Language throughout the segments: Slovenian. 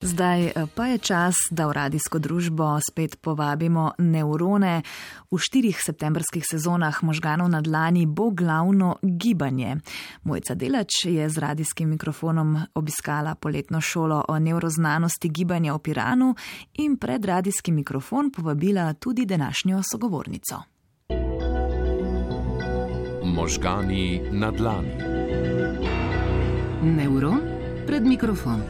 Zdaj eh, pa je čas, da v radijsko družbo spet povabimo neurone. V štirih septembrskih sezonah možganov na dlani bo glavno gibanje. Mojca Delač je z radijskim mikrofonom obiskala poletno šolo o neuroznanosti gibanja v Piranu in pred radijski mikrofon povabila tudi današnjo sogovornico. Možgani na dlani. Neuron pred mikrofon.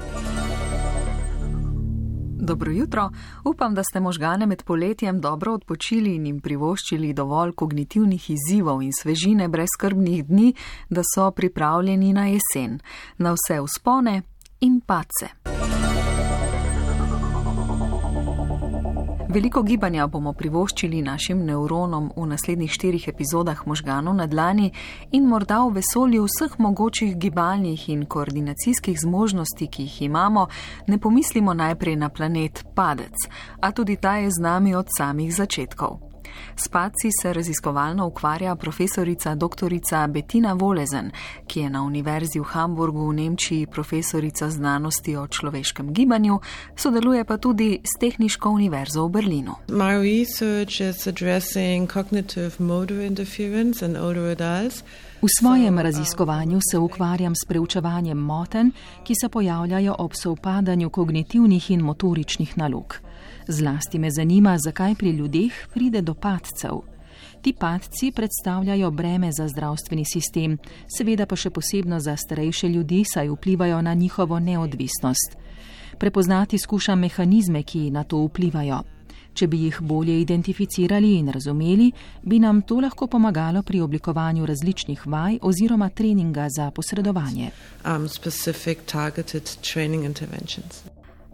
Dobro jutro. Upam, da ste možgane med poletjem dobro odpočili in jim privoščili dovolj kognitivnih izzivov in svežine brez skrbnih dni, da so pripravljeni na jesen, na vse uspone in pace. Veliko gibanja bomo privoščili našim nevronom v naslednjih štirih epizodah možganov na dlani in morda v vesolju vseh mogočih gibalnih in koordinacijskih zmožnosti, ki jih imamo, ne pomislimo najprej na planet Padec, a tudi ta je z nami od samih začetkov. S paci se raziskovalno ukvarja profesorica dr. Bettina Volezen, ki je na Univerzi v Hamburgu v Nemčiji profesorica znanosti o človeškem gibanju, sodeluje pa tudi s Tehniško univerzo v Berlinu. V svojem raziskovanju se ukvarjam s preučevanjem moten, ki se pojavljajo ob sovpadanju kognitivnih in motoričnih nalog. Zlasti me zanima, zakaj pri ljudeh pride do padcev. Ti padci predstavljajo breme za zdravstveni sistem, seveda pa še posebno za starejše ljudi, saj vplivajo na njihovo neodvisnost. Prepoznati skušam mehanizme, ki na to vplivajo. Če bi jih bolje identificirali in razumeli, bi nam to lahko pomagalo pri oblikovanju različnih vaj oziroma treninga za posredovanje. Um,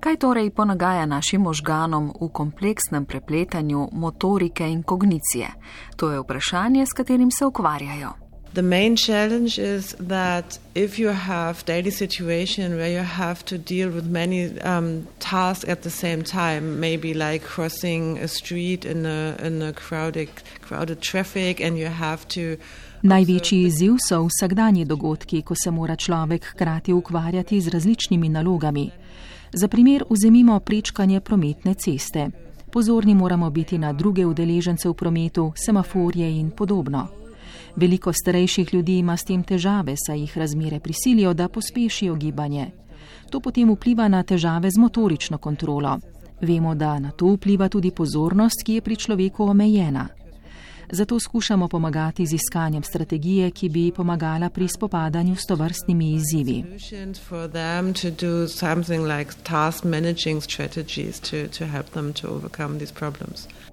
Kaj torej ponagaja našim možganom v kompleksnem prepletanju motorike in kognicije? To je vprašanje, s katerim se ukvarjajo. The main challenge is that if you have daily situation where you have to deal with many um, tasks at the same time, maybe like crossing a street in a, in a crowded, crowded traffic and you have to Največji izziv so vsakdanji dogodki, ko se mora človek hkrati ukvarjati z različnimi nalogami. Za primer vzemimo prečkanje prometne ceste. Pozorni moramo biti na druge udeležence v prometu, semaforje in podobno. Veliko starejših ljudi ima s tem težave, saj jih razmere prisilijo, da pospešijo gibanje. To potem vpliva na težave z motorično kontrolo. Vemo, da na to vpliva tudi pozornost, ki je pri človeku omejena. Zato skušamo pomagati z iskanjem strategije, ki bi pomagala pri spopadanju s tovrstnimi izzivi.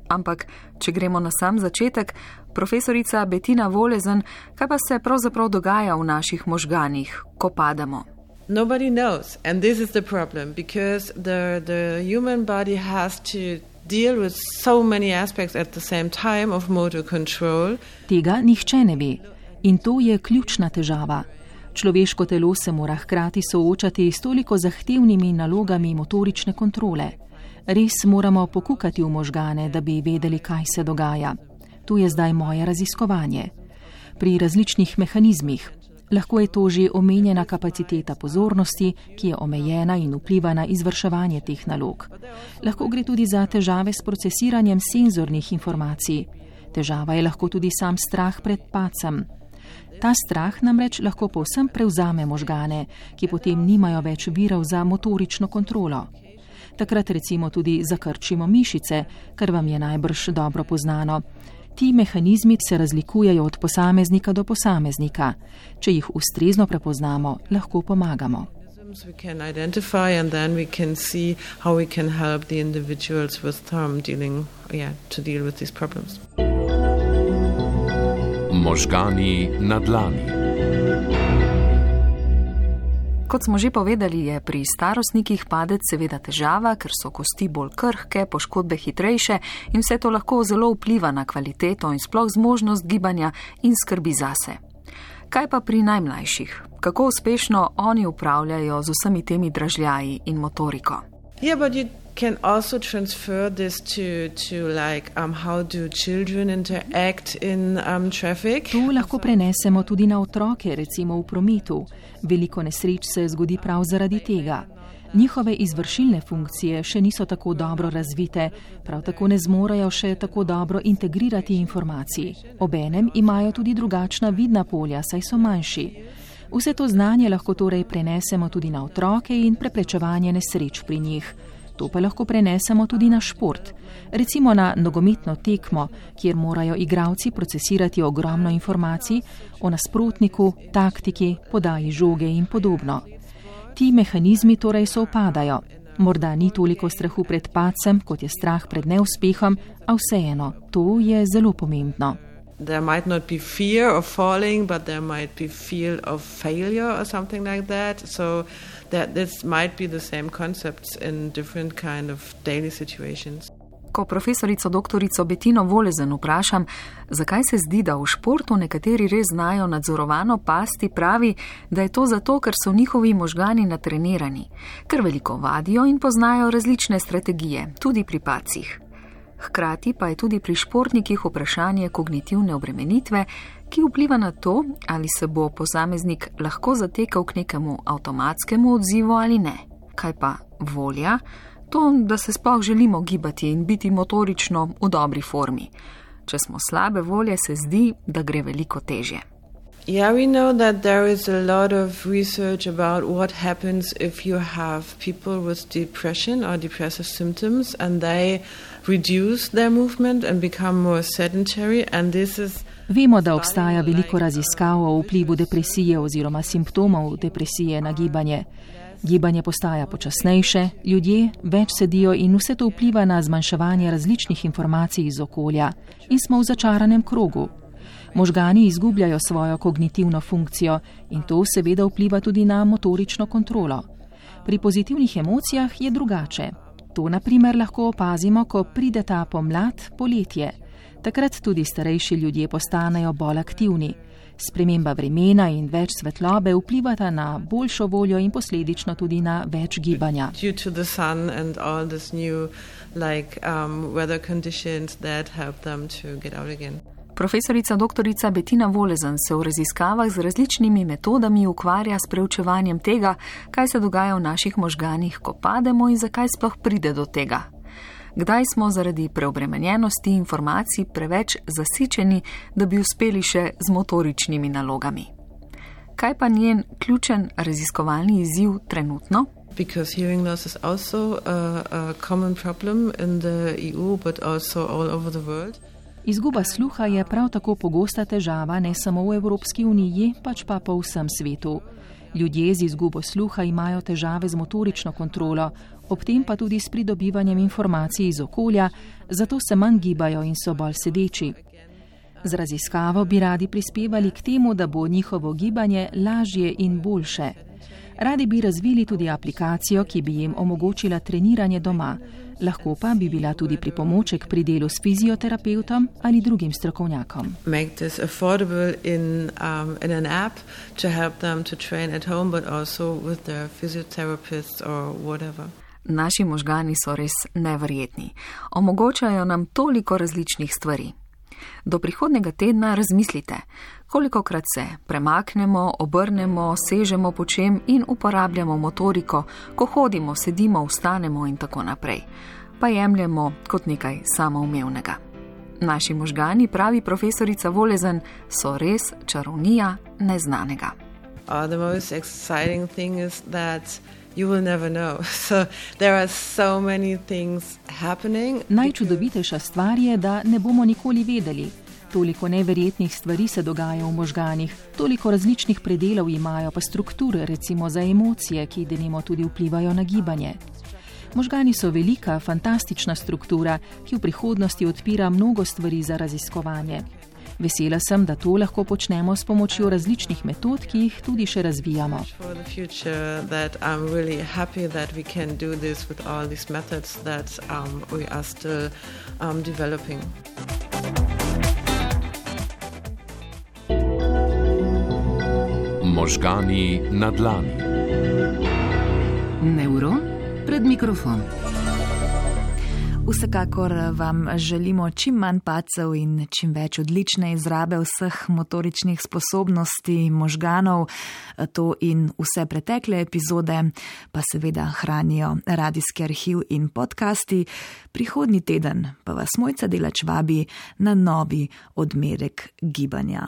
Ampak, če gremo na sam začetek, profesorica Bettina Volezen, kaj pa se pravzaprav dogaja v naših možganih, ko padamo? Nobody knows, and this is the problem, because the, the human body has to deal with so many aspects at the same time of motor control. Tega nihče ne ve in to je ključna težava. Človeško telo se mora hkrati soočati s toliko zahtevnimi nalogami motorične kontrole. Res moramo pokukati v možgane, da bi vedeli, kaj se dogaja. Tu je zdaj moje raziskovanje. Pri različnih mehanizmih, Lahko je to že omenjena kapaciteta pozornosti, ki je omejena in vpliva na izvrševanje teh nalog. Lahko gre tudi za težave s procesiranjem senzornih informacij. Težava je lahko tudi sam strah pred pacem. Ta strah namreč lahko povsem prevzame možgane, ki potem nimajo več virov za motorično kontrolo. Takrat recimo tudi zakrčimo mišice, kar vam je najbrž dobro poznano. Ti mehanizmi se razlikujejo od posameznika do posameznika. Če jih ustrezno prepoznamo, lahko pomagamo. We can identify and then we can see how we can help the individuals with um, dealing, yeah, to deal with these problems. Možgani na dlani. Kot smo že povedali, je pri starostnikih padec seveda težava, ker so kosti bolj krhke, poškodbe hitrejše in vse to lahko zelo vpliva na kvaliteto in sploh zmožnost gibanja in skrbi zase. Kaj pa pri najmlajših? Kako uspešno oni upravljajo z vsemi temi dražljaji in motoriko? Yeah, can also transfer this to, to like um, how do children interact in um, traffic. To lahko prenesemo tudi na otroke, recimo v prometu. Veliko nesreč se zgodi prav zaradi tega. Njihove izvršilne funkcije še niso tako dobro razvite, prav tako ne zmorejo še tako dobro integrirati informacij. Obenem imajo tudi drugačna vidna polja, saj so manjši. Vse to znanje lahko torej prenesemo tudi na otroke in preprečevanje nesreč pri njih. To pa lahko prenesemo tudi na šport, recimo na nogometno tekmo, kjer morajo igravci procesirati ogromno informacij o nasprotniku, taktiki, podaji žoge in podobno. Ti mehanizmi torej so opadajo. Morda ni toliko strahu pred pacem, kot je strah pred neuspehom, a vseeno, to je zelo pomembno. There might not be fear of falling, but there might be fear of failure or something like that. So that this might be the same concepts in different kind of daily situations. Ko profesorico doktorico Betino Volezen vprašam, zakaj se zdi, da v športu nekateri res znajo nadzorovano pasti, pravi, da je to zato, ker so njihovi možgani natrenirani, ker veliko vadijo in poznajo različne strategije, tudi pri pacih. Hkrati pa je tudi pri športnikih vprašanje kognitivne obremenitve, ki vpliva na to, ali se bo posameznik lahko zatekal k nekemu avtomatskemu odzivu ali ne. Kaj pa volja? To, da se sploh želimo gibati in biti motorično v dobri formi. Če smo slabe volje, se zdi, da gre veliko težje. Yeah, we know that there is a lot of research about what happens if you have people with depression or depressive symptoms and they reduce their movement and become more sedentary. And this is Vemo, da obstaja veliko raziskav o vplivu depresije oziroma simptomov depresije na gibanje. Gibanje postaja počasnejše, ljudje več sedijo in vse to vpliva na zmanjševanje različnih informacij iz okolja in smo v začaranem krogu. Možgani izgubljajo svojo kognitivno funkcijo in to seveda vpliva tudi na motorično kontrolo. Pri pozitivnih emocijah je drugače. To naprimer lahko opazimo, ko pride ta pomlad, poletje. Takrat tudi starejši ljudje postanejo bolj aktivni. Sprememba vremena in več svetlobe vplivata na boljšo voljo in posledično tudi na več gibanja. Profesorica dr. Bettina Volezen se v raziskavah z različnimi metodami ukvarja s preučevanjem tega, kaj se dogaja v naših možganih, ko pademo in zakaj sploh pride do tega. Kdaj smo zaradi preobremenjenosti informacij preveč zasičeni, da bi uspeli še z motoričnimi nalogami. Kaj pa njen ključen raziskovalni izziv trenutno? Because hearing loss is also a, a common problem in the EU, but also all over the world. Izguba sluha je prav tako pogosta težava ne samo v Evropski uniji, pač pa po vsem svetu. Ljudje z izgubo sluha imajo težave z motorično kontrolo, ob tem pa tudi s pridobivanjem informacij iz okolja, zato se manj gibajo in so bolj sedeči. Z raziskavo bi radi prispevali k temu, da bo njihovo gibanje lažje in boljše. Radi bi razvili tudi aplikacijo, ki bi jim omogočila treniranje doma, lahko pa bi bila tudi pripomoček pri delu s fizioterapeutom ali drugim strokovnjakom. In, um, in home, Naši možgani so res neverjetni. Omogočajo nam toliko različnih stvari. Do prihodnega tedna razmislite, koliko krat se premaknemo, obrnemo, sežemo po čem in uporabljamo motoriko, ko hodimo, sedimo, vstanemo in tako naprej. Pa jemljemo kot nekaj samoumevnega. Naši možgani, pravi profesorica Volezen, so res čarovnija neznanega. Uh, You will never know. So there are so many things happening. Najčudovitejša stvar je, da ne bomo nikoli vedeli. Toliko neverjetnih stvari se dogaja v možganih, toliko različnih predelov imajo pa strukture, recimo za emocije, ki denimo tudi vplivajo na gibanje. Možgani so velika, fantastična struktura, ki v prihodnosti odpira mnogo stvari za raziskovanje. Vesela sem, da to lahko počnemo s pomočjo različnih metod, ki jih tudi še razvijamo. Um, Možgani na dlani. Neuron pred mikrofonom. Vsekakor vam želimo čim manj pacev in čim več odlične izrabe vseh motoričnih sposobnosti možganov. To in vse pretekle epizode pa seveda hranijo radijski arhiv in podcasti. Prihodnji teden pa vas mojca delač vabi na novi odmerek gibanja.